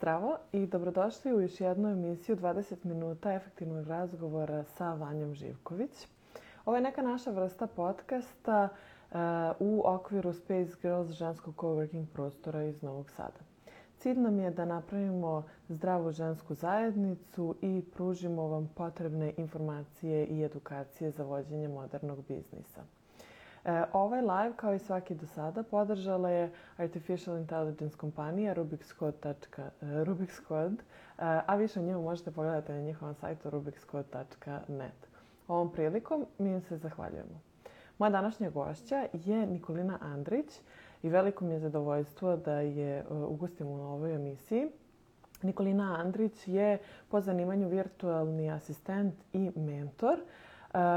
Zdravo i dobrodošli u još jednu emisiju 20 minuta efektivnog razgovora sa Vanjom Živković. Ovo je neka naša vrsta podcasta uh, u okviru Space Girls ženskog coworking prostora iz Novog Sada. Cilj nam je da napravimo zdravu žensku zajednicu i pružimo vam potrebne informacije i edukacije za vođenje modernog biznisa. E, ovaj live, kao i svaki do sada, podržala je Artificial Intelligence kompanija Rubik's Code, Rubik's Code a više o njemu možete pogledati na njihovom sajtu rubikscode.net. Ovom prilikom mi im se zahvaljujemo. Moja današnja gošća je Nikolina Andrić i veliko mi je zadovoljstvo da je ugostimo u ovoj emisiji. Nikolina Andrić je po zanimanju virtualni asistent i mentor. Uh,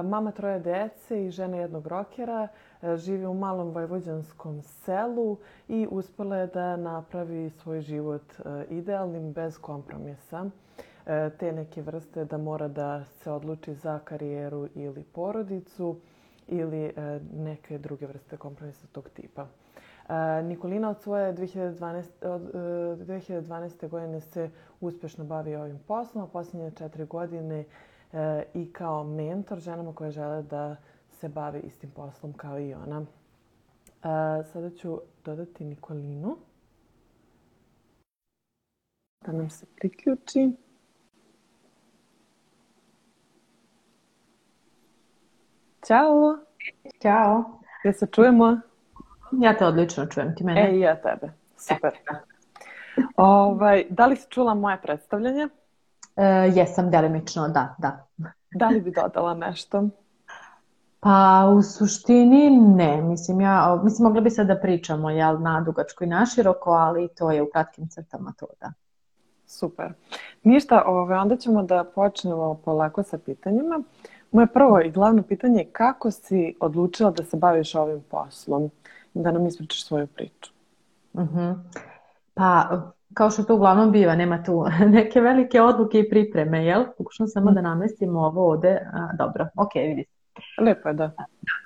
Mama troje dece i žena jednog rokera e, živi u malom vojvođanskom selu i uspela je da napravi svoj život e, idealnim bez kompromisa e, te neke vrste da mora da se odluči za karijeru ili porodicu ili neke druge vrste kompromisa tog tipa. Nikolina od svoje 2012, od 2012. godine se uspešno bavi ovim poslom, a posljednje četiri godine e, i kao mentor ženama koje žele da se bave istim poslom kao i ona. E, sada ću dodati Nikolinu. Da nam se priključi. Ćao! Ćao! Gdje se čujemo? Ja te odlično čujem, ti mene? E, ja tebe. Super. E, ovaj, da li si čula moje predstavljanje? E, jesam delimično, da, da. Da li bi dodala nešto? Pa u suštini ne, mislim ja, mislim mogla bi sad da pričamo jel, na dugačko i naširoko, ali to je u kratkim crtama to da. Super. Ništa, ove, onda ćemo da počnemo polako sa pitanjima. Moje prvo i glavno pitanje je kako si odlučila da se baviš ovim poslom? Da nam ispričaš svoju priču. Uh mhm. -huh. Pa kao što to uglavnom biva, nema tu neke velike odluke i pripreme, jel? Pokušam samo da namestim ovo ovde. A, dobro, ok, vidi. Lepo je, da. Uh,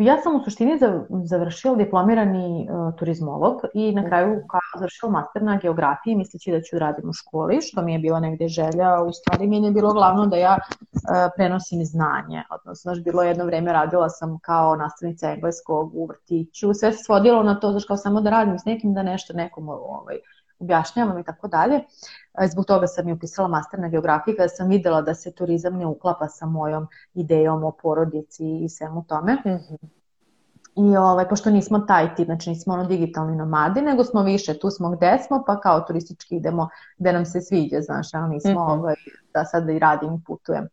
ja sam u suštini završila diplomirani uh, turizmolog i na kraju završila master na geografiji misleći da ću da radim u školi, što mi je bila negde želja. U stvari mi je bilo glavno da ja uh, prenosim znanje. Odnosno, znaš, bilo jedno vreme radila sam kao nastavnica engleskog u vrtiću. Sve se svodilo na to, znaš, kao samo da radim s nekim, da nešto nekom ovaj, objašnjavam i tako dalje. Zbog toga sam i upisala master na geografiji kada sam videla da se turizam ne uklapa sa mojom idejom o porodici i svemu tome. Mm -hmm. I ovaj, pošto nismo taj tip, znači nismo ono digitalni nomadi, nego smo više, tu smo gde smo, pa kao turistički idemo gde nam se sviđa, znaš, ali nismo mm -hmm. ovaj, da sad i radim i putujem.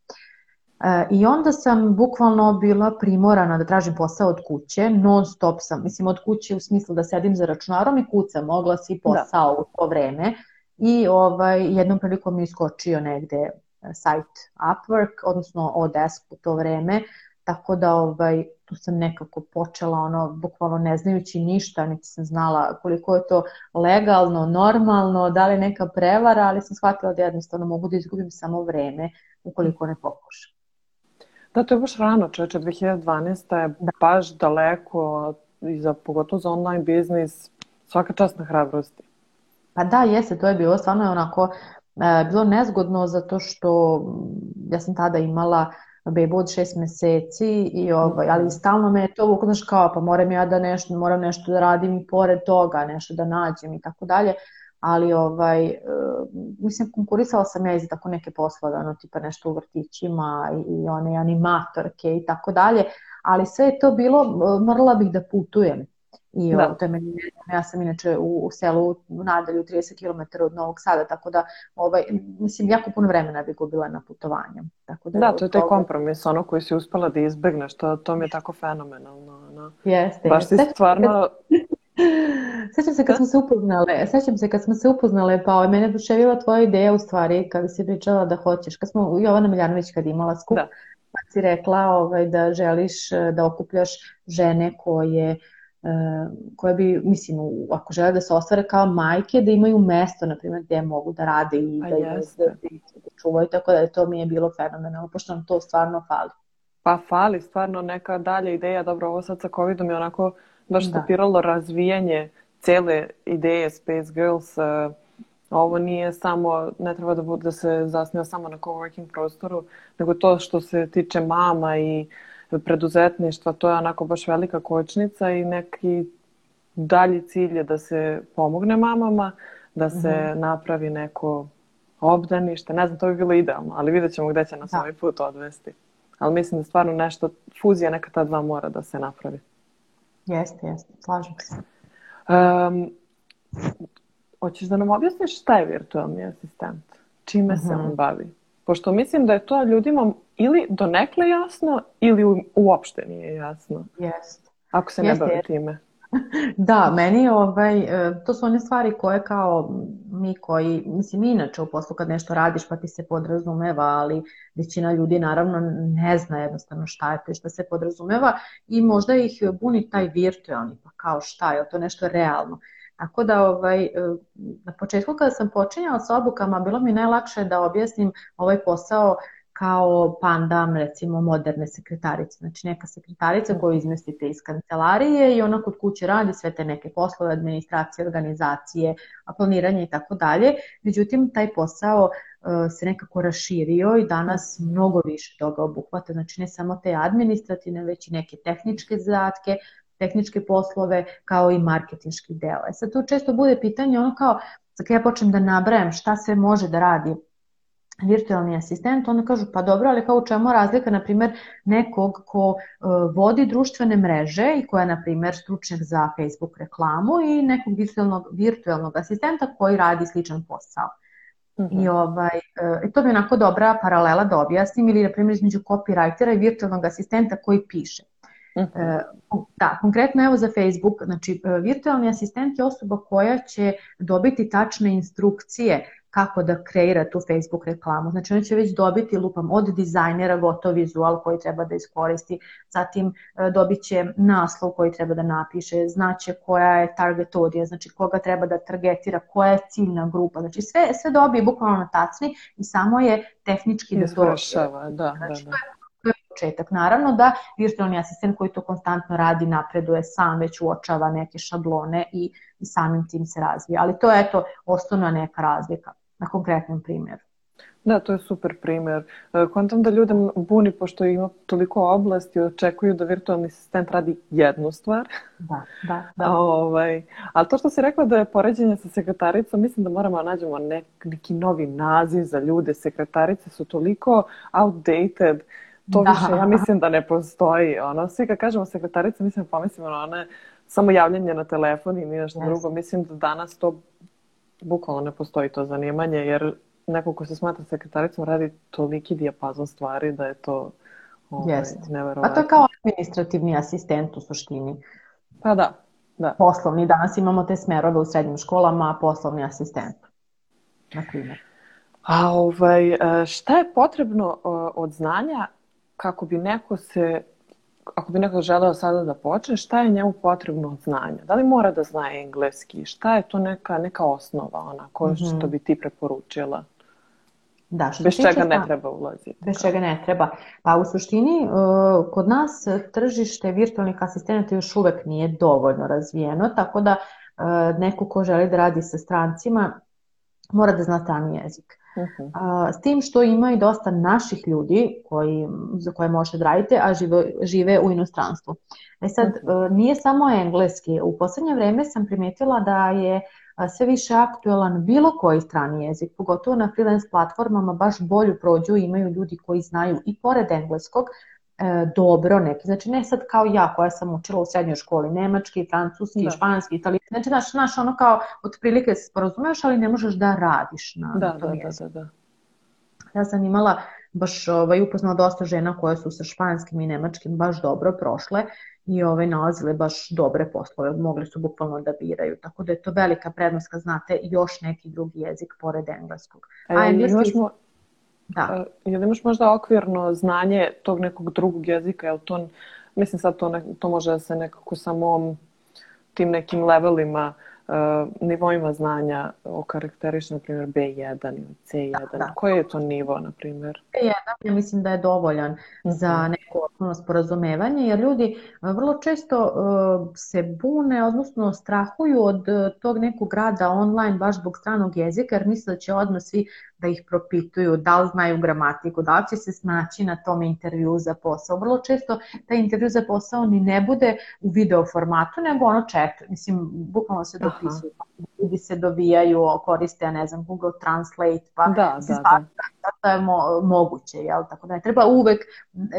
E, I onda sam bukvalno bila primorana da tražim posao od kuće, non stop sam, mislim od kuće u smislu da sedim za računarom i kucam, mogla si da. posao da. u to vreme i ovaj, jednom prilikom mi iskočio negde e, sajt Upwork, odnosno Odesk u to vreme, tako da ovaj, tu sam nekako počela ono, bukvalno ne znajući ništa, niti sam znala koliko je to legalno, normalno, da li neka prevara, ali sam shvatila da jednostavno mogu da izgubim samo vreme ukoliko ne pokušam. Da, to je baš rano, čoveče, 2012. je da. baš daleko i za, pogotovo za online biznis, svaka čast na hrabrosti. Pa da, jeste, to je bilo stvarno onako, e, bilo nezgodno zato što ja sam tada imala bebu od šest meseci i ovaj, ali stalno me je to uknaš kao pa moram ja da nešto, moram nešto da radim i pored toga, nešto da nađem i tako dalje ali ovaj, e, mislim, konkurisala sam ja i za tako neke poslove, ono, tipa nešto u vrtićima i, i one animatorke i tako dalje, ali sve je to bilo, e, morala bih da putujem. I da. to je meni, ja sam inače u, u selu u Nadalju 30 km od Novog Sada, tako da ovaj, mislim, jako puno vremena bih gubila na putovanju. Tako da, da, to je taj kompromis, ono koji si uspela da izbegneš, to, to mi je tako fenomenalno. No. Jeste. Baš si stvarno Sećam se kad smo se upoznale, sećam se kad smo se upoznale, pa ovaj, mene duševila tvoja ideja u stvari, kada si pričala da hoćeš, kad smo, Jovana Miljanović kad imala skup, da. pa si rekla ovaj, da želiš e, da okupljaš žene koje uh, koje bi, mislim, ako žele da se ostvare kao majke, da imaju mesto, na primjer, gde mogu da rade i da, da, da, da čuvaju, tako da to mi je bilo fenomenalno, pošto nam to stvarno fali. Pa fali, stvarno neka dalja ideja, dobro, ovo sad sa COVID-om je onako baš da. stopiralo razvijanje cele ideje Space Girls uh, ovo nije samo, ne treba da, bude, da se zasniva samo na coworking prostoru, nego to što se tiče mama i preduzetništva, to je onako baš velika kočnica i neki dalji cilj je da se pomogne mamama, da se mm -hmm. napravi neko obdanište. Ne znam, to bi bilo idealno, ali vidjet ćemo gde će nas da. ovaj put odvesti. Ali mislim da stvarno nešto, fuzija neka ta dva mora da se napravi. Jeste, jeste, slažem se. Um, hoćeš da nam objasniš šta je virtualni asistent? Čime mm -hmm. se on mhm. bavi? Pošto mislim da je to ljudima ili donekle jasno ili uopšte nije jasno. Jeste. Ako se ne bavi time. Da, meni ovaj, e, to su one stvari koje kao mi koji, mislim inače u poslu kad nešto radiš pa ti se podrazumeva, ali većina ljudi naravno ne zna jednostavno šta je to i šta se podrazumeva i možda ih buni taj virtualni, pa kao šta je, to nešto realno. Tako da ovaj, e, na početku kada sam počinjala sa obukama bilo mi najlakše da objasnim ovaj posao kao pandam recimo moderne sekretarice. Znači neka sekretarica koju izmestite iz kancelarije i ona kod kuće radi sve te neke poslove, administracije, organizacije, planiranje i tako dalje. Međutim, taj posao uh, se nekako raširio i danas mnogo više toga obuhvata. Znači ne samo te administrativne, već i neke tehničke zadatke, tehničke poslove kao i marketinški deo. E sad tu često bude pitanje ono kao, kad ja počnem da nabrajam šta sve može da radi virtualni asistent, onda kažu pa dobro, ali kao u čemu razlika, na primjer, nekog ko uh, vodi društvene mreže i koja je, na primjer, stručnjak za Facebook reklamu i nekog virtualnog, virtualnog asistenta koji radi sličan posao. Uh -huh. I ovaj, uh, to bi onako dobra paralela da objasnim ili, na primjer, između copywritera i virtualnog asistenta koji piše. Uh. Da, konkretno evo za Facebook, znači virtualni asistent je osoba koja će dobiti tačne instrukcije kako da kreira tu Facebook reklamu. Znači on će već dobiti lupam od dizajnera gotov vizual koji treba da iskoristi, zatim e, dobit će naslov koji treba da napiše, znaće koja je target audience, znači koga treba da targetira, koja je ciljna grupa. Znači sve, sve dobije bukvalno na tacni i samo je tehnički da to... Da, da, znači, da, da. To je početak. Naravno da virtualni asistent koji to konstantno radi napreduje sam, već uočava neke šablone i, i samim tim se razvija. Ali to je eto osnovna neka razlika na konkretnom primjeru. Da, to je super primjer. E, kontam da ljude buni pošto ima toliko oblasti očekuju da virtualni asistent radi jednu stvar. Da, da, da. ovaj, ali to što si rekla da je poređenje sa sekretaricom, mislim da moramo da nađemo nek, neki novi naziv za ljude. Sekretarice su toliko outdated, to da. više ja mislim da ne postoji. Ono, svi kad kažemo sekretarica, mislim pomislimo na one samo javljanje na telefon i nešto yes. drugo. Mislim da danas to bukvalno ne postoji to zanimanje, jer neko ko se smatra sekretaricom radi toliki dijapazon stvari da je to ovaj, Jest. neverovatno. A to je kao administrativni asistent u suštini. Pa da, da. Poslovni. Danas imamo te smerove u srednjim školama, poslovni asistent. Na primjer. A ovaj, e, šta je potrebno od znanja kako bi neko se ako bi neko želeo sada da počne, šta je njemu potrebno od znanja? Da li mora da zna engleski? Šta je to neka, neka osnova onako, mm -hmm. što bi ti preporučila? Da, što bez čega ne treba ulaziti. Bez kao. čega ne treba. Pa u suštini, uh, kod nas tržište virtualnih asistenata još uvek nije dovoljno razvijeno, tako da uh, neko ko želi da radi sa strancima mora da zna strani jezik. Uh-huh. A, s tim što ima i dosta naših ljudi koji, za koje možete da radite, a žive, žive u inostranstvu. E sad, uh-huh. nije samo engleski. U poslednje vreme sam primetila da je sve više aktuelan bilo koji strani jezik, pogotovo na freelance platformama baš bolju prođu imaju ljudi koji znaju i pored engleskog e, dobro neki. Znači ne sad kao ja koja sam učila u srednjoj školi nemački, francuski, da. španski, italijanski. Znači znaš, znaš ono kao otprilike se sporozumeš, ali ne možeš da radiš na, da, tom da. Da, da, da. Ja sam imala baš ovaj, upoznala dosta žena koje su sa španskim i nemačkim baš dobro prošle i ovaj, nalazile baš dobre poslove, mogli su bukvalno da biraju, tako da je to velika prednost kad znate još neki drugi jezik pored engleskog. A, A engleski... Da. Uh, jel imaš možda okvirno znanje tog nekog drugog jezika? Jel to, mislim sad to, ne, to može da se nekako samo tim nekim levelima nivoima znanja okarakteriš, na primjer, B1 ili C1? Da, da. Koji je to nivo, na primjer? B1 ja mislim da je dovoljan uh -huh. za mhm. neko osnovno sporazumevanje, jer ljudi vrlo često se bune, odnosno strahuju od tog nekog rada online baš zbog stranog jezika, jer misle da će odmah svi da ih propituju da li znaju gramatiku, da li će se snaći na tom intervju za posao. Vrlo često taj intervju za posao ni ne bude u video formatu, nego ono chat, mislim, bukvalno se dopisuju, ljudi se dovijaju, koriste, ne znam, Google Translate, pa da, da, da. da je mo moguće, jel? Tako da ne treba uvek,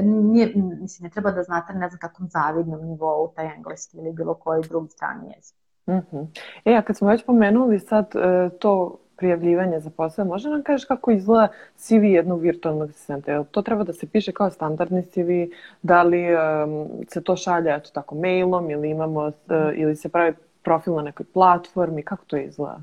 nije, mislim, ne treba da znate ne znam kakvom zavidnom nivou taj engleski ili bilo koji drugi strani jezik. Mm -hmm. E, a kad smo već pomenuli sad e, to prijavljivanje za posao, može nam kažeš kako izgleda CV jednog virtualnog asistenta? Jel to treba da se piše kao standardni CV? Da li um, se to šalje eto tako mailom ili imamo uh, ili se pravi profil na nekoj platformi? Kako to izgleda?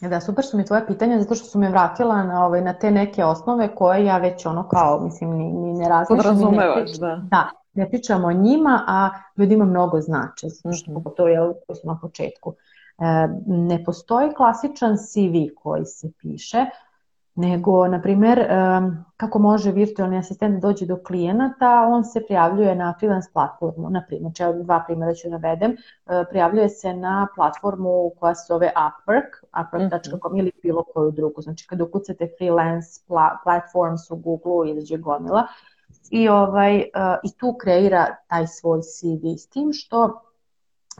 Da, super su mi tvoje pitanja zato što su me vratila na, ovaj, na te neke osnove koje ja već ono kao, mislim, ni, ni ne razmišljam. Podrazumevaš, da. Da, ne pričamo o njima, a ljudima mnogo znače, zato što mm -hmm. to je na početku. E, ne postoji klasičan CV koji se piše, nego, na primer, e, kako može virtualni asistent da doći do klijenata, on se prijavljuje na freelance platformu, na primjer, če dva primjera ću navedem, e, prijavljuje se na platformu koja se zove Upwork, upwork.com mm -hmm. ili bilo koju drugu. Znači, kada ukucate freelance platforms u Google izađe gomila i, ovaj, i tu kreira taj svoj CV s tim što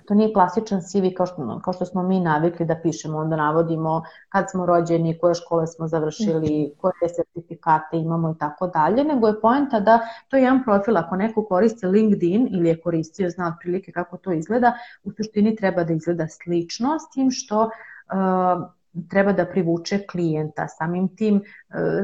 to nije klasičan CV kao što, kao što smo mi navikli da pišemo, onda navodimo kad smo rođeni, koje škole smo završili, mhm. koje sertifikate imamo i tako dalje, nego je poenta da to je jedan profil, ako neko koristi LinkedIn ili je koristio, zna otprilike kako to izgleda, u suštini treba da izgleda slično, s tim što uh, treba da privuče klijenta. Samim tim e,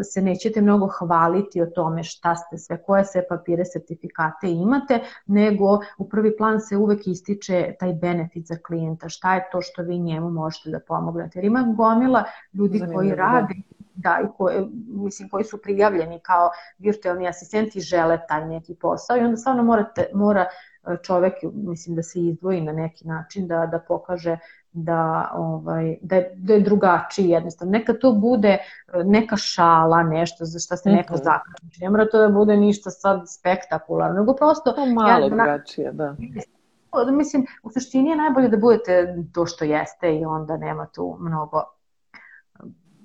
se nećete mnogo hvaliti o tome šta ste sve, koje sve papire, sertifikate imate, nego u prvi plan se uvek ističe taj benefit za klijenta, šta je to što vi njemu možete da pomognete. Jer ima gomila ljudi Zanimljivo, koji da. rade da, i koje, mislim, koji su prijavljeni kao virtualni asistenti žele taj neki posao i onda stvarno morate, mora e, čovek, mislim, da se izdvoji na neki način, da, da pokaže da, ovaj, da, je, da je drugačiji jednostavno. Neka to bude e, neka šala, nešto za šta se neko mm -hmm. zakra. Znači, ne mora to da bude ništa sad spektakularno, nego prosto... To malo ja, drugačije, da. Mislim, u suštini je najbolje da budete to što jeste i onda nema tu mnogo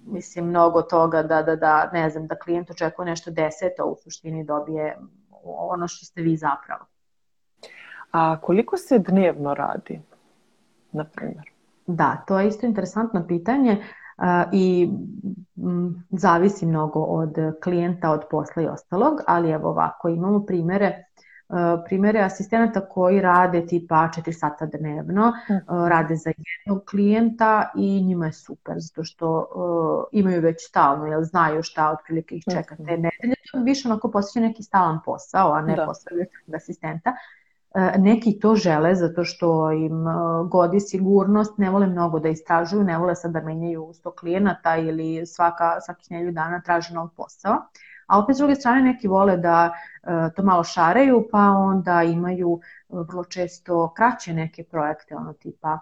mislim, mnogo toga da, da, da, ne znam, da klijent očekuje nešto deseto, u suštini dobije ono što ste vi zapravo. A koliko se dnevno radi, na primjer? Da, to je isto interesantno pitanje i zavisi mnogo od klijenta, od posla i ostalog, ali evo ovako, imamo primere primere asistenata koji rade tipa 4 sata dnevno, mhm. rade za jednog klijenta i njima je super zato što uh, imaju već stalno, jel znaju šta otprilike ih čeka te mhm. nedelje. To je više onako posjeća neki stalan posao, a ne da. posao asistenta. E, neki to žele zato što im e, godi sigurnost, ne vole mnogo da istražuju, ne vole sad da menjaju 100 klijenata ili svaka, svaki nelju dana traže nov posao. A opet s druge strane neki vole da e, to malo šaraju pa onda imaju vrlo često kraće neke projekte, ono tipa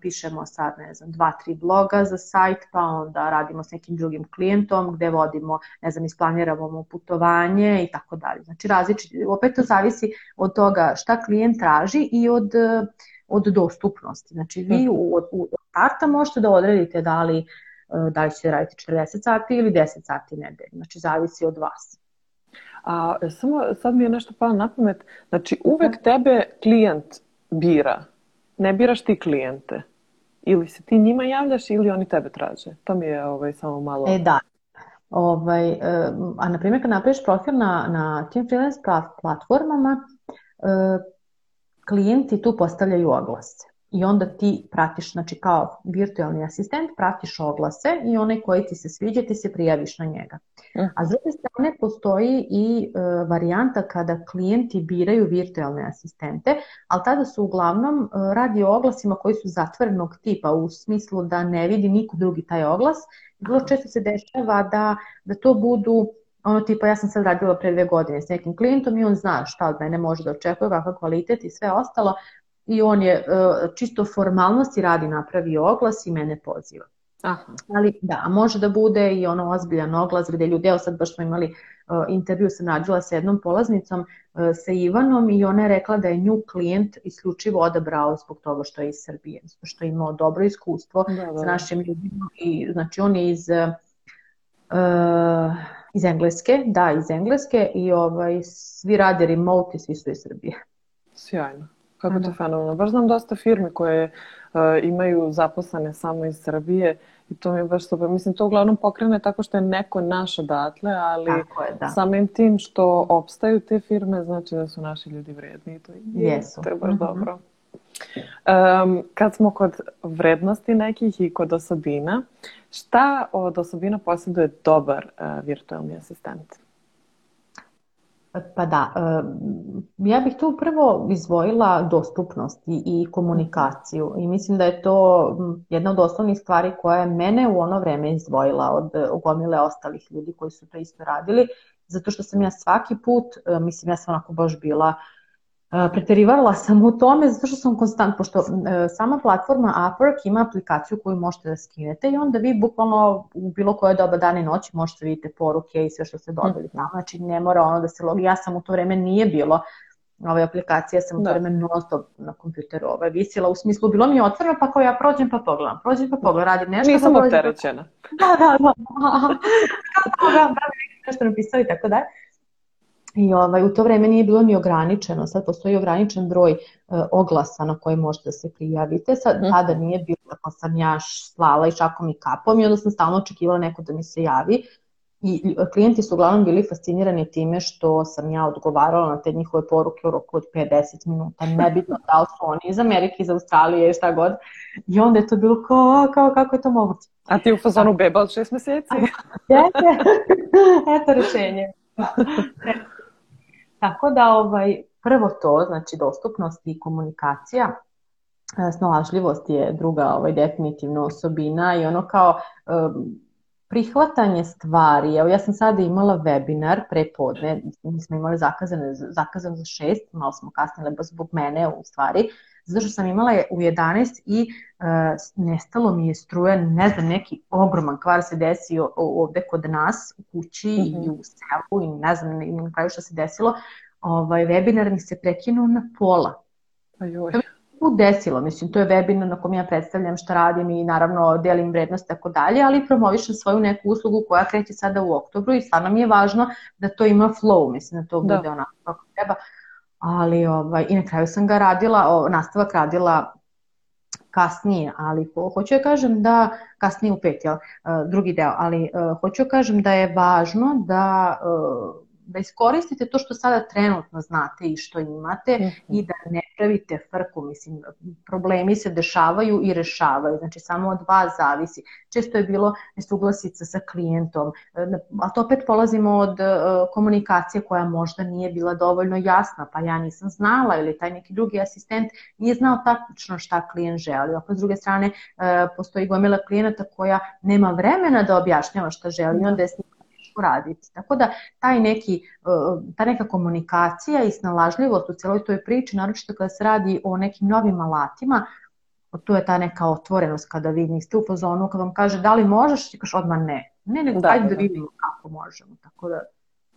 pišemo sad, ne znam, dva, tri bloga za sajt, pa onda radimo s nekim drugim klijentom gde vodimo, ne znam, isplaniramo mu putovanje i tako dalje. Znači različiti, opet to zavisi od toga šta klijent traži i od, od dostupnosti. Znači vi u, od, u starta možete da odredite da li, da li ćete raditi 40 sati ili 10 sati nedelje. Znači zavisi od vas. A samo sad mi je nešto palo na pamet. Znači uvek tebe klijent bira ne biraš ti klijente. Ili se ti njima javljaš ili oni tebe traže. To mi je ovaj, samo malo... E da. Ovaj, a na primjer kad napraviš profil na, na tim freelance platformama, klijenti tu postavljaju oglase i onda ti pratiš, znači kao virtualni asistent, pratiš oglase i onaj koji ti se sviđa ti se prijaviš na njega. A s druge strane postoji i e, varijanta kada klijenti biraju virtualne asistente, ali tada su uglavnom e, radi o oglasima koji su zatvorenog tipa u smislu da ne vidi niko drugi taj oglas. Vrlo često se dešava da, da to budu ono tipa ja sam sad radila pre dve godine s nekim klijentom i on zna šta od mene može da očekuje, kakav kvalitet i sve ostalo, i on je čisto formalnosti radi napravi oglas i mene poziva. Aha. Ali da, može da bude i ono ozbiljan oglas gde ljudi, evo sad baš smo imali uh, intervju sam nađila sa jednom polaznicom, uh, sa Ivanom i ona je rekla da je nju klijent isključivo odabrao zbog toga što je iz Srbije, što je imao dobro iskustvo da, da. sa našim ljudima i znači on je iz uh, iz Engleske, da, iz Engleske i ovaj, svi rade remote i svi su iz Srbije. Sjajno. Kako to fenomenalno. Baš znam dosta firme koje uh, imaju zaposlene samo iz Srbije i to mi je baš super. Mislim, to uglavnom pokrene tako što je neko naš odatle, ali je, da. samim tim što opstaju te firme, znači da su naši ljudi vredni i to je, Jesu. to je baš mm -hmm. dobro. Um, kad smo kod vrednosti nekih i kod osobina, šta od osobina posjeduje dobar uh, virtualni asistent? Pa da, ja bih tu prvo izvojila dostupnost i, komunikaciju. I mislim da je to jedna od osnovnih stvari koja je mene u ono vreme izdvojila od gomile ostalih ljudi koji su to isto radili, zato što sam ja svaki put, mislim ja sam onako baš bila Preterivala sam u tome zato što sam konstant, pošto e, sama platforma Upwork ima aplikaciju koju možete da skinete i onda vi bukvalno u bilo koje doba dana i noći možete da vidite poruke i sve što ste dobili mhm. tamo. Znači ne mora ono da se logi. Ja sam u to vreme nije bilo ove aplikacije, sam u to da. vreme non stop na kompjuteru ovaj, visila, u smislu bilo mi je otvoreno pa kao ja prođem pa pogledam, prođem pa pogledam, radim nešto. Nisam pa opterećena. Da, da, da. Kao da, da, nešto napisali tako da. I ovaj, u to vreme nije bilo ni ograničeno, sad postoji ograničen broj uh, oglasa na koje možete da se prijavite, sad mm. tada nije bilo, tako sam ja slala i šakom i kapom i onda sam stalno očekivala neko da mi se javi. I klijenti su uglavnom bili fascinirani time što sam ja odgovarala na te njihove poruke u roku od 50 minuta, nebitno da li su oni iz Amerike, iz Australije, šta god. I onda je to bilo kao, kao kako je to moguće. A ti u fazonu beba od šest meseci? Jeste, eto rešenje. Tako da ovaj, prvo to, znači dostupnost i komunikacija, e, snalažljivost je druga ovaj, definitivno osobina i ono kao um, prihvatanje stvari. Evo ja sam sada imala webinar pre podne, mi smo imali zakazane, zakazan za šest, malo smo kasnile zbog mene u stvari, zato što sam imala je u 11 i uh, nestalo mi je struje, ne znam, neki ogroman kvar se desio ovde kod nas u kući mm -hmm. i u selu i ne znam i na kraju šta se desilo. Ovaj, webinar mi se prekinuo na pola. Ajoj. Tu desilo, mislim, to je webinar na kom ja predstavljam šta radim i naravno delim vrednost tako dalje, ali promovišem svoju neku uslugu koja kreće sada u oktobru i stvarno mi je važno da to ima flow, mislim da to da. bude onako kako treba. Ali ovaj, i na kraju sam ga radila, o, nastavak radila kasnije, ali ho, hoću da kažem da, kasnije u pet, jel, e, drugi deo, ali uh, hoću da kažem da je važno da uh, da iskoristite to što sada trenutno znate i što imate mm -hmm. i da ne pravite frku, mislim, problemi se dešavaju i rešavaju, znači samo od vas zavisi. Često je bilo nesuglasica sa klijentom, a to opet polazimo od uh, komunikacije koja možda nije bila dovoljno jasna, pa ja nisam znala ili taj neki drugi asistent nije znao tačno šta klijent želi. Opet s druge strane, uh, postoji gomila klijenata koja nema vremena da objašnjava šta želi, onda je s njim uraditi. Tako da taj neki, e, ta neka komunikacija i snalažljivost u celoj toj priči, naročito kada se radi o nekim novim alatima, tu je ta neka otvorenost kada vi niste u fazonu, kada vam kaže da li možeš, ti kažeš odmah ne. Ne, nego da, ajde da, da vidimo kako možemo. Tako da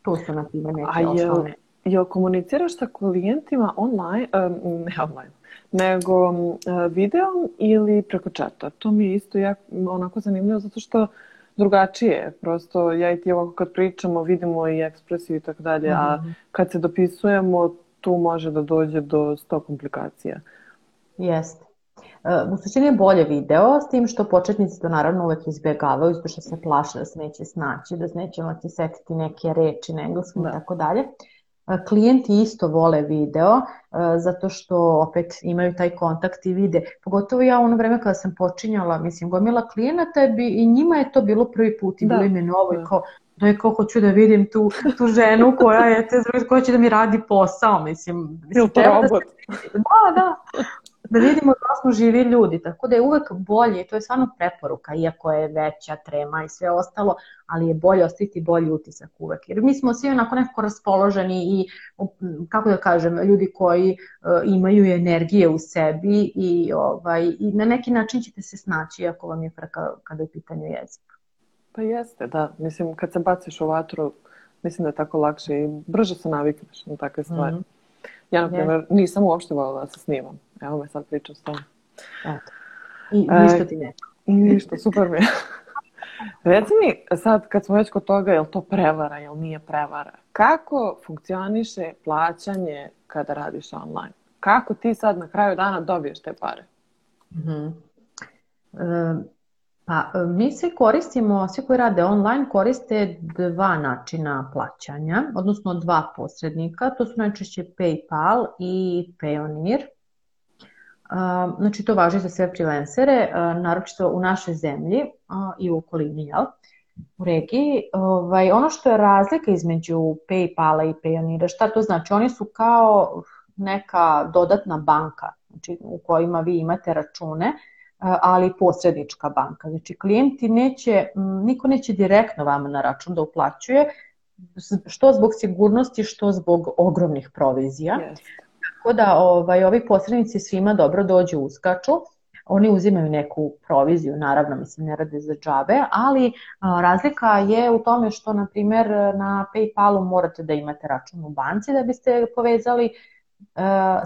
to su na time neke A osnovne. Jel komuniciraš sa klijentima online, um, ne online, nego um, videom ili preko čata? To mi je isto jako, onako zanimljivo zato što drugačije. Prosto ja i ti ovako kad pričamo vidimo i ekspresiju i tako dalje, a mhm. kad se dopisujemo tu može da dođe do sto komplikacija. Jeste. U suštini je bolje video, s tim što početnici to naravno uvek izbjegavaju, zato što se plaše da se neće snaći, da se neće moći setiti neke reči na engleskom da. i tako dalje. Klijenti isto vole video zato što opet imaju taj kontakt i vide. Pogotovo ja u ono vreme kada sam počinjala, mislim, gomila klijenata bi, i njima je to bilo prvi put i da. bilo im je novo da. i kao, da je kao hoću da vidim tu, tu ženu koja je te koja će da mi radi posao, mislim. mislim Ili to robot. Da, da. Da vidimo da smo živi ljudi, tako da je uvek bolje, to je stvarno preporuka, iako je veća trema i sve ostalo, ali je bolje ostaviti bolji utisak uvek. Jer mi smo svi onako nekako raspoloženi i, kako da kažem, ljudi koji uh, imaju energije u sebi i, ovaj, i na neki način ćete se snaći ako vam je frka kada je pitanje jezik. Pa jeste, da. Mislim, kad se baciš u vatru, mislim da je tako lakše i brže se navikneš na takve stvari. Mm -hmm. Ja, na primjer, nisam uopšte volila da se snimam. Evo me sad pričam s tom. Eto. I ništa ti ne. I ništa, super mi je. Reci mi sad, kad smo već kod toga, je li to prevara, je li nije prevara? Kako funkcioniše plaćanje kada radiš online? Kako ti sad na kraju dana dobiješ te pare? Mm -hmm. e, pa mi svi koristimo, svi koji rade online koriste dva načina plaćanja, odnosno dva posrednika, to su najčešće PayPal i Payoneer. Znači to važi za sve freelancere, naročito u našoj zemlji i u okolini, jel? u regiji. Ovaj, ono što je razlika između Paypala i Payoneera, šta to znači? Oni su kao neka dodatna banka znači, u kojima vi imate račune, ali posrednička banka. Znači klijenti neće, niko neće direktno vama na račun da uplaćuje, što zbog sigurnosti, što zbog ogromnih provizija. Yes. Tako da ovaj, ovi posrednici svima dobro dođu uskaču, oni uzimaju neku proviziju, naravno, mislim, ne rade za džabe, ali a, razlika je u tome što, na primjer, na Paypalu morate da imate račun u banci da biste povezali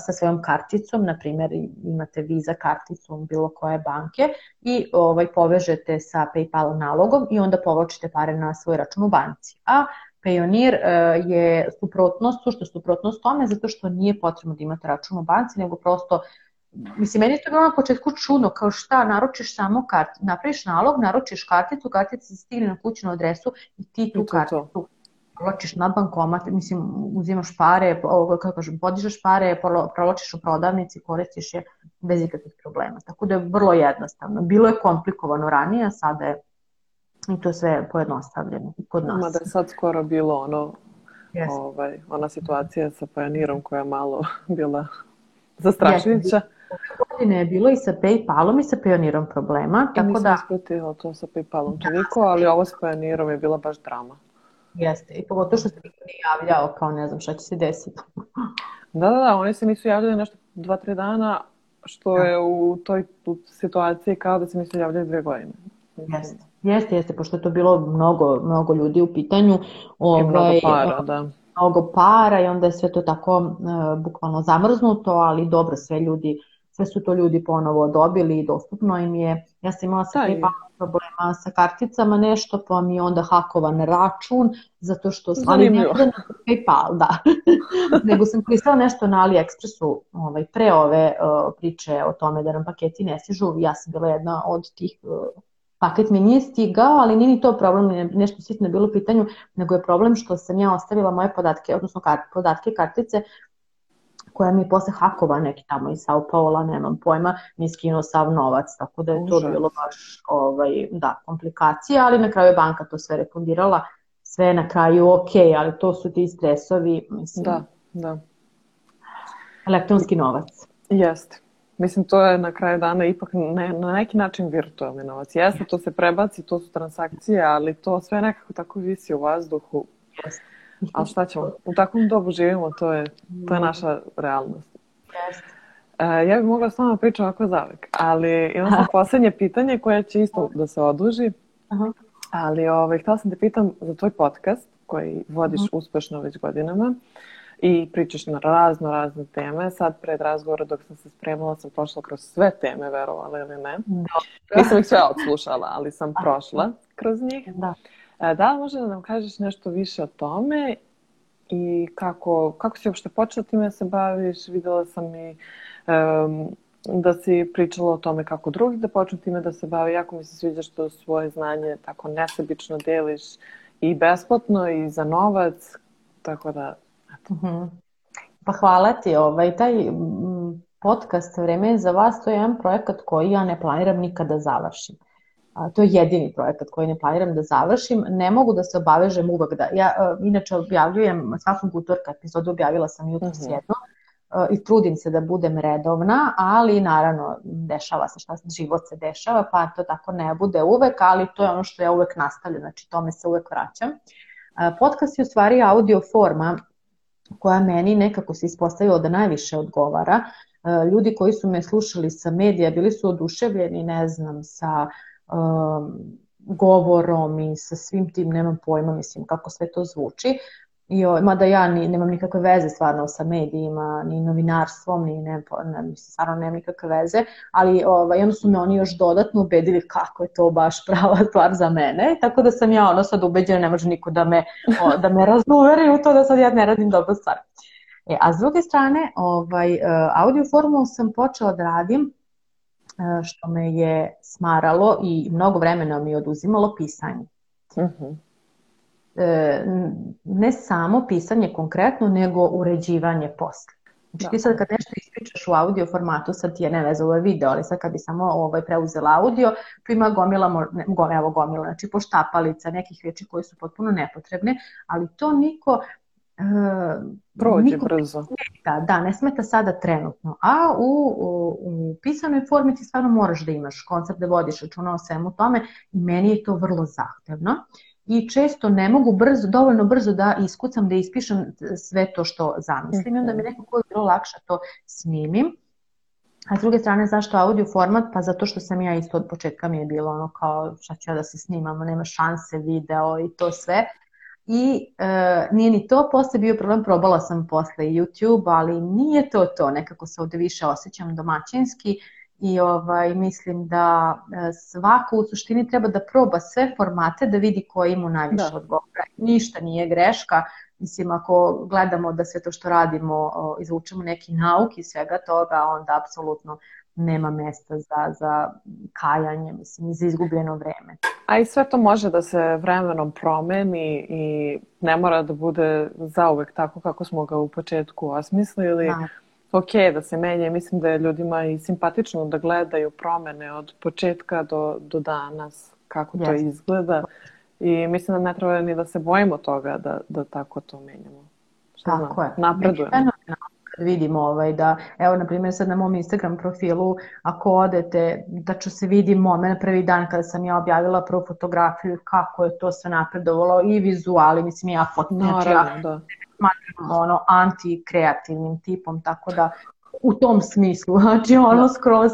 sa svojom karticom, na primjer imate Visa karticu bilo koje banke i ovaj, povežete sa PayPal nalogom i onda povlačite pare na svoj račun u banci. A Payoneer je suprotnost, sušto suprotnost tome zato što nije potrebno da imate račun u banci, nego prosto Mislim, meni je to bilo na početku čudno, kao šta, naručiš samo kartu, napraviš nalog, naručiš karticu, kartica se stigne na kućnu adresu i ti tu karticu provlačiš na bankomat, mislim, uzimaš pare, kako kažem, podižeš pare, provlačiš u prodavnici, koristiš je bez ikakvih problema. Tako da je vrlo jednostavno. Bilo je komplikovano ranije, a sada je i to sve pojednostavljeno kod nas. Mada je sad skoro bilo ono, yes. ovaj, ona situacija sa Pioneerom koja je malo bila zastrašujuća. Ove godine je bilo i sa Paypalom i sa Pioneerom problema. Tako nisam da... ispratila to sa Paypalom toliko, ali ovo sa Pioneerom je bila baš drama. Jeste, i pogotovo što se niko nije javljao kao ne znam šta će se desiti. Da, da, da, oni se nisu javljali nešto dva, tri dana, što da. je u toj situaciji kao da se nisu javljali dve godine. Jeste, jeste, jeste, pošto je to bilo mnogo, mnogo ljudi u pitanju. Ovaj, I mnogo ovaj, para, da. Mnogo para i onda je sve to tako uh, bukvalno zamrznuto, ali dobro, sve ljudi, sve su to ljudi ponovo dobili i dostupno im je. Ja sam imala sa da, problema sa karticama nešto, pa mi je onda hakovan račun, zato što sam ne na PayPal, da. Nego sam koristila nešto na AliExpressu ovaj, pre ove uh, priče o tome da nam paketi ne stižu. Ja sam bila jedna od tih uh, paket mi nije stigao, ali nije ni to problem, nešto sitno bilo u pitanju, nego je problem što sam ja ostavila moje podatke, odnosno kart, podatke kartice koja mi je posle hakova neki tamo iz Sao Paula, nemam pojma, mi skinuo sav novac, tako da je to Užas. bilo baš ovaj, da, komplikacija, ali na kraju je banka to sve refundirala, sve je na kraju ok, ali to su ti stresovi, mislim. Da, da. Elektronski novac. Jeste. Mislim, to je na kraju dana ipak ne, na neki način virtualni novac. Jeste, to se prebaci, to su transakcije, ali to sve nekako tako visi u vazduhu. Jeste. Ali šta ćemo? U takvom dobu živimo, to je, to je naša realnost. Uh, ja bih mogla s vama pričati ovako zavek, ali imam sam poslednje pitanje koje će isto da se oduži. Aha. Ali ovaj, htela sam te pitam za tvoj podcast koji vodiš Aha. uspešno već godinama i pričaš na razno, razne teme. Sad pred razgovora dok sam se spremala sam prošla kroz sve teme, verovali ili ne. Da. Nisam ih sve odslušala, ali sam prošla kroz njih. Da. E, da li može da nam kažeš nešto više o tome i kako, kako si uopšte počela time da se baviš? Videla sam i um, da si pričala o tome kako drugi da počnu time da se bave. Jako mi se sviđa što svoje znanje tako nesebično deliš i besplatno i za novac. Tako da, eto. Uh mhm. -huh. Pa hvala ti. Ovaj, taj podcast Vreme je za vas, to je jedan projekat koji ja ne planiram nikada da završim. A, to je jedini projekat koji ne planiram da završim. Ne mogu da se obavežem uvek da... Ja uh, inače objavljujem svakog utorka epizodu, objavila sam jutro uh -huh. jedno, i trudim se da budem redovna, ali naravno dešava se šta život se dešava, pa to tako ne bude uvek, ali to je ono što ja uvek nastavljam, znači tome se uvek vraćam. Podcast je u stvari audio forma koja meni nekako se ispostavila da najviše odgovara. Ljudi koji su me slušali sa medija bili su oduševljeni, ne znam, sa um, govorom i sa svim tim, nemam pojma, mislim, kako sve to zvuči. I, mada ja ni, nemam nikakve veze stvarno sa medijima, ni novinarstvom, ni ne, ne mislim, stvarno nemam nikakve veze, ali ovaj, onda su me oni još dodatno ubedili kako je to baš prava stvar za mene, tako da sam ja ono sad ubeđena, ne može niko da me, o, da me razuveri u to da sad ja ne radim dobro stvar. E, a s druge strane, ovaj, e, audio formu sam počela da radim što me je smaralo i mnogo vremena mi je oduzimalo pisanje. Uh mhm. -huh. E, ne samo pisanje konkretno, nego uređivanje posla. Znači ti sad kad nešto ispričaš u audio formatu, sad ti je ne veze, ovo je video, ali sad kad bi samo ovaj, preuzela audio, tu ima gomila, ne, gomila, evo gomila, znači poštapalica, nekih reči koje su potpuno nepotrebne, ali to niko Prođe niko brzo. Smeta, da, ne smeta sada trenutno. A u, u, u pisanoj formi ti stvarno moraš da imaš koncept da vodiš računa o svemu tome i meni je to vrlo zahtevno i često ne mogu brzo, dovoljno brzo da iskucam, da ispišem sve to što zamislim. I onda mi mhm. nekako je bilo lakše to snimim. A s druge strane, zašto audio format? Pa zato što sam ja isto od početka mi je bilo ono kao šta ću ja da se snimam, nema šanse, video i to sve. I e, nije ni to posle bio problem, probala sam posle YouTube, ali nije to to, nekako se ovde više osjećam domaćinski i ovaj, mislim da e, svako u suštini treba da proba sve formate da vidi koji mu najviše da. odgovara. Ništa nije greška, mislim ako gledamo da sve to što radimo izvučemo neki nauk i svega toga, onda apsolutno nema mesta za, za kajanje, mislim, za izgubljeno vreme. A i sve to može da se vremenom promeni i ne mora da bude zauvek tako kako smo ga u početku osmislili. Da ok da se menja mislim da je ljudima i simpatično da gledaju promene od početka do, do danas, kako to yes. izgleda. I mislim da ne treba ni da se bojimo toga da, da tako to menjamo. Šta tako znam, je. Napredujemo. Vidimo ovaj, da, evo na primjer sad na mom Instagram profilu, ako odete, da ću se vidi moment prvi dan kada sam ja objavila prvu fotografiju, kako je to sve napredovalo i vizuali, mislim ja znači ja da smatram ono anti-kreativnim tipom, tako da u tom smislu, znači ono da. skroz,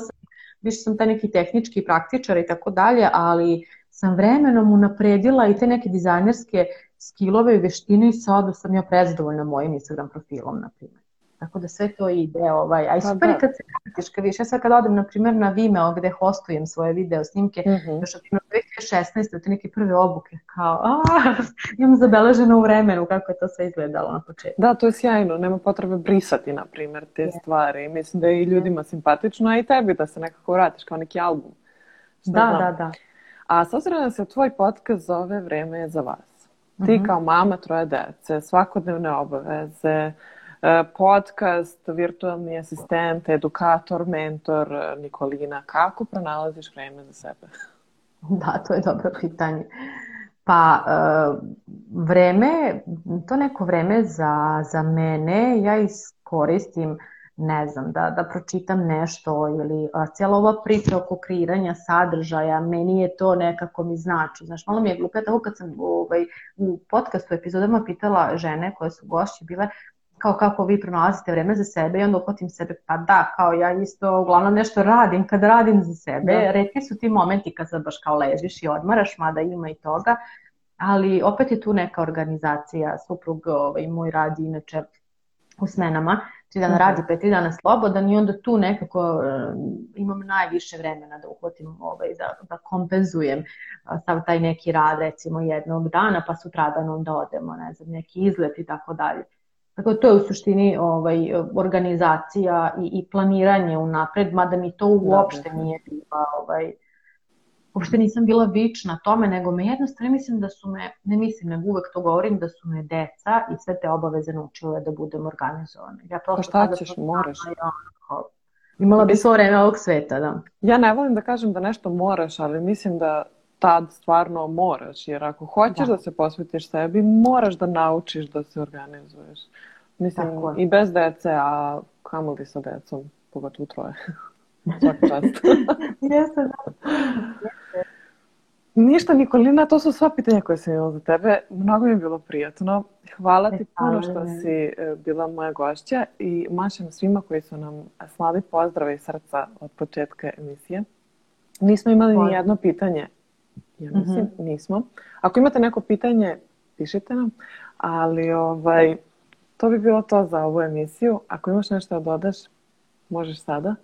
više sam taj neki tehnički praktičar i tako dalje, ali sam vremenom unapredila i te neke dizajnerske skillove i veštine i sada sam ja prezadovoljna mojim Instagram profilom, na primjer. Tako da sve to ide, ovaj, a i pa super da. kad se vratiš, kad više, sad kad odem, na primjer, na Vimeo gde hostujem svoje video snimke, mm -hmm. još od 2016. te neke prve obuke, kao, a, imam zabeleženo u vremenu kako je to sve izgledalo na početku. Da, to je sjajno, nema potrebe brisati, na primjer, te yeah. stvari. Mislim da je i ljudima simpatično, a i tebi da se nekako vratiš kao neki album. Šta da, znam. da, da. A s obzirom da se tvoj podcast zove Vreme je za vas. Ti mm -hmm. kao mama troje dece, svakodnevne obaveze, podcast, virtualni asistent, edukator, mentor, Nikolina, kako pronalaziš vreme za sebe? Da, to je dobro pitanje. Pa, e, vreme, to neko vreme za, za mene, ja iskoristim, ne znam, da, da pročitam nešto ili cijela ova priča oko kreiranja sadržaja, meni je to nekako mi znači. Znaš, malo mi je glupo, tako kad sam ovaj, u podcastu epizodama pitala žene koje su gošće bile, kao kako vi pronalazite vreme za sebe i onda uhvatim sebe, pa da, kao ja isto uglavnom nešto radim kad radim za sebe. Da. Redki su ti momenti kad sad baš kao ležiš i odmaraš, mada ima i toga, ali opet je tu neka organizacija, suprug ovaj, moj radi inače u smenama, tri dana mhm. radi, pet, tri dana slobodan i onda tu nekako uh, imam najviše vremena da uhvatim, ovaj, da, da kompenzujem uh, sav taj neki rad recimo jednog dana, pa sutradan onda odemo, ne znam, neki izlet i tako dalje. Tako to je u suštini ovaj, organizacija i, i planiranje unapred, mada mi to uopšte da, nije bila, ovaj, uopšte nisam bila vična tome, nego me jednostavno mislim da su me, ne mislim, nego uvek to govorim, da su me deca i sve te obaveze naučile da budem organizovana. Ja prosto pa šta ćeš, moraš. Imala bi svo vreme ovog sveta, da. Ja ne volim da kažem da nešto moraš, ali mislim da tad stvarno moraš, jer ako hoćeš da, da se posvetiš sebi, moraš da naučiš da se organizuješ. Mislim, i bez dece, a kamoli sa decom, pogotovo troje. Svaka čast. Jeste, da. Ništa, Nikolina, to su sva pitanja koje sam imala za tebe. Mnogo mi je bilo prijatno. Hvala ti puno što si e, bila moja gošća i mašem svima koji su nam slali pozdrave iz srca od početka emisije. Nismo imali ni jedno pitanje. Ja mislim, mm -hmm. nismo. Ako imate neko pitanje, pišite nam. Ali ovaj, to bi bilo to za ovu emisiju. Ako imaš nešto da dodaš, možeš sada.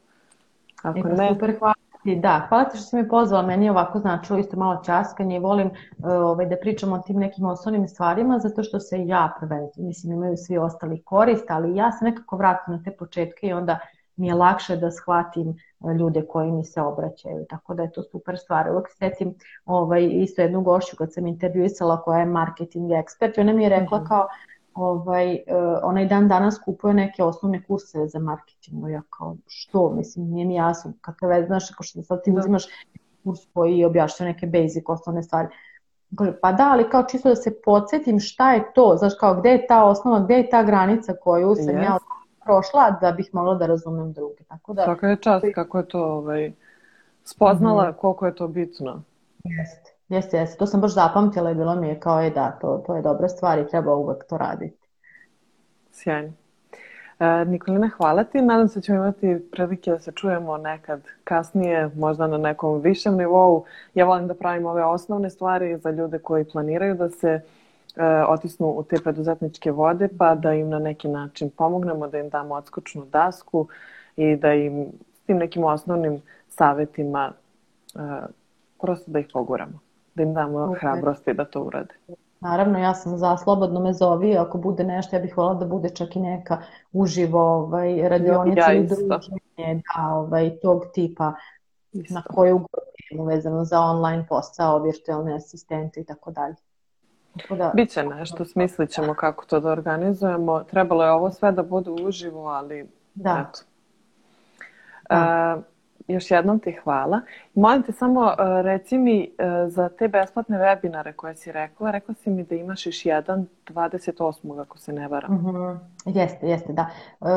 Ako e, ne... Super, hvala Da, hvala ti što si me pozvala, meni je ovako značilo isto malo časkanje i volim uh, ovaj, da pričam o tim nekim osnovnim stvarima zato što se ja prvenstveno, mislim imaju svi ostali korist, ali ja se nekako vratim na te početke i onda mi je lakše da shvatim e, ljude koji mi se obraćaju, tako da je to super stvar. Uvijek setim ovaj, isto jednu gošću kad sam intervjuisala koja je marketing ekspert i ona mi je rekla mhm. kao ovaj, uh, onaj dan danas kupuje neke osnovne kurseve za marketing. Ja kao, što? Mislim, nije mi jasno. Kakve veze, znaš, ako što sad ti da. uzimaš kurs koji objašnjava neke basic osnovne stvari. Pa da, ali kao čisto da se podsjetim šta je to, znaš kao gde je ta osnova, gde je ta granica koju sam yes. ja prošla da bih mogla da razumem druge. Tako da, Svaka je čast kako je to ovaj, spoznala, mm -hmm. koliko je to bitno. Jeste. Jeste, jeste. To sam baš zapamtila i bilo mi je kao je da, to, to je dobra stvar i treba uvek to raditi. Sjajno. E, Nikolina, hvala ti. Nadam se da ćemo imati prilike da se čujemo nekad kasnije, možda na nekom višem nivou. Ja volim da pravim ove osnovne stvari za ljude koji planiraju da se e, otisnu u te preduzetničke vode, pa da im na neki način pomognemo, da im damo odskočnu dasku i da im s tim nekim osnovnim savetima e, prosto da ih poguramo da im damo okay. hrabrosti da to urade. Naravno, ja sam za slobodno me zovi, ako bude nešto, ja bih volila da bude čak i neka uživo ovaj, radionica ja, ili druženje, da, ovaj, tog tipa isto. na koju godinu vezano za online posao, virtualne asistente i tako dalje. Da, Biće nešto, smislit ćemo kako to da organizujemo. Trebalo je ovo sve da bude uživo, ali da. eto. Da. Uh, još jednom ti hvala. Molim te samo uh, reci mi uh, za te besplatne webinare koje si rekla, rekla si mi da imaš još jedan 28. ako se ne varam. Mm -hmm. Jeste, jeste, da. Uh,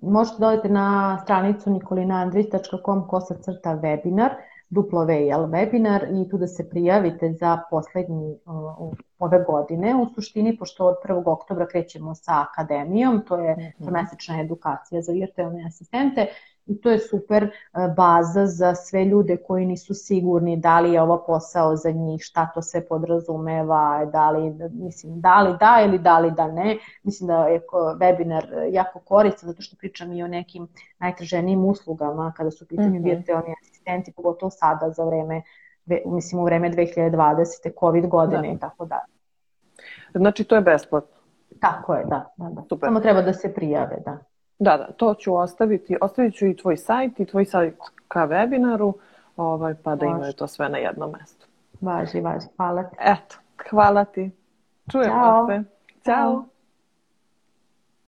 možete dodati na stranicu nikolinandrić.com kosa crta webinar, duplo VL webinar i tu da se prijavite za poslednji uh, ove godine. U suštini, pošto od 1. oktobra krećemo sa akademijom, to je -hmm. mesečna edukacija za virtualne asistente i to je super e, baza za sve ljude koji nisu sigurni da li je ovo posao za njih, šta to sve podrazumeva, da li, mislim, da li da ili da li da ne. Mislim da je webinar jako koristan zato što pričam i o nekim najtraženijim uslugama kada su pitanju mm -hmm. virtualni asistenti, pogotovo sada za vreme mislim u vreme 2020. COVID godine da. i tako dalje. Znači to je besplatno? Tako je, da. da, da. Super. Samo treba da se prijave, da. Da, da, to ću ostaviti. Ostavit ću i tvoj sajt i tvoj sajt ka webinaru, ovaj, pa da imaju to sve na jednom mestu. Važi, važi. Hvala ti. Eto, hvala ti. Čujemo Ćao. se. Ćao. Ćao.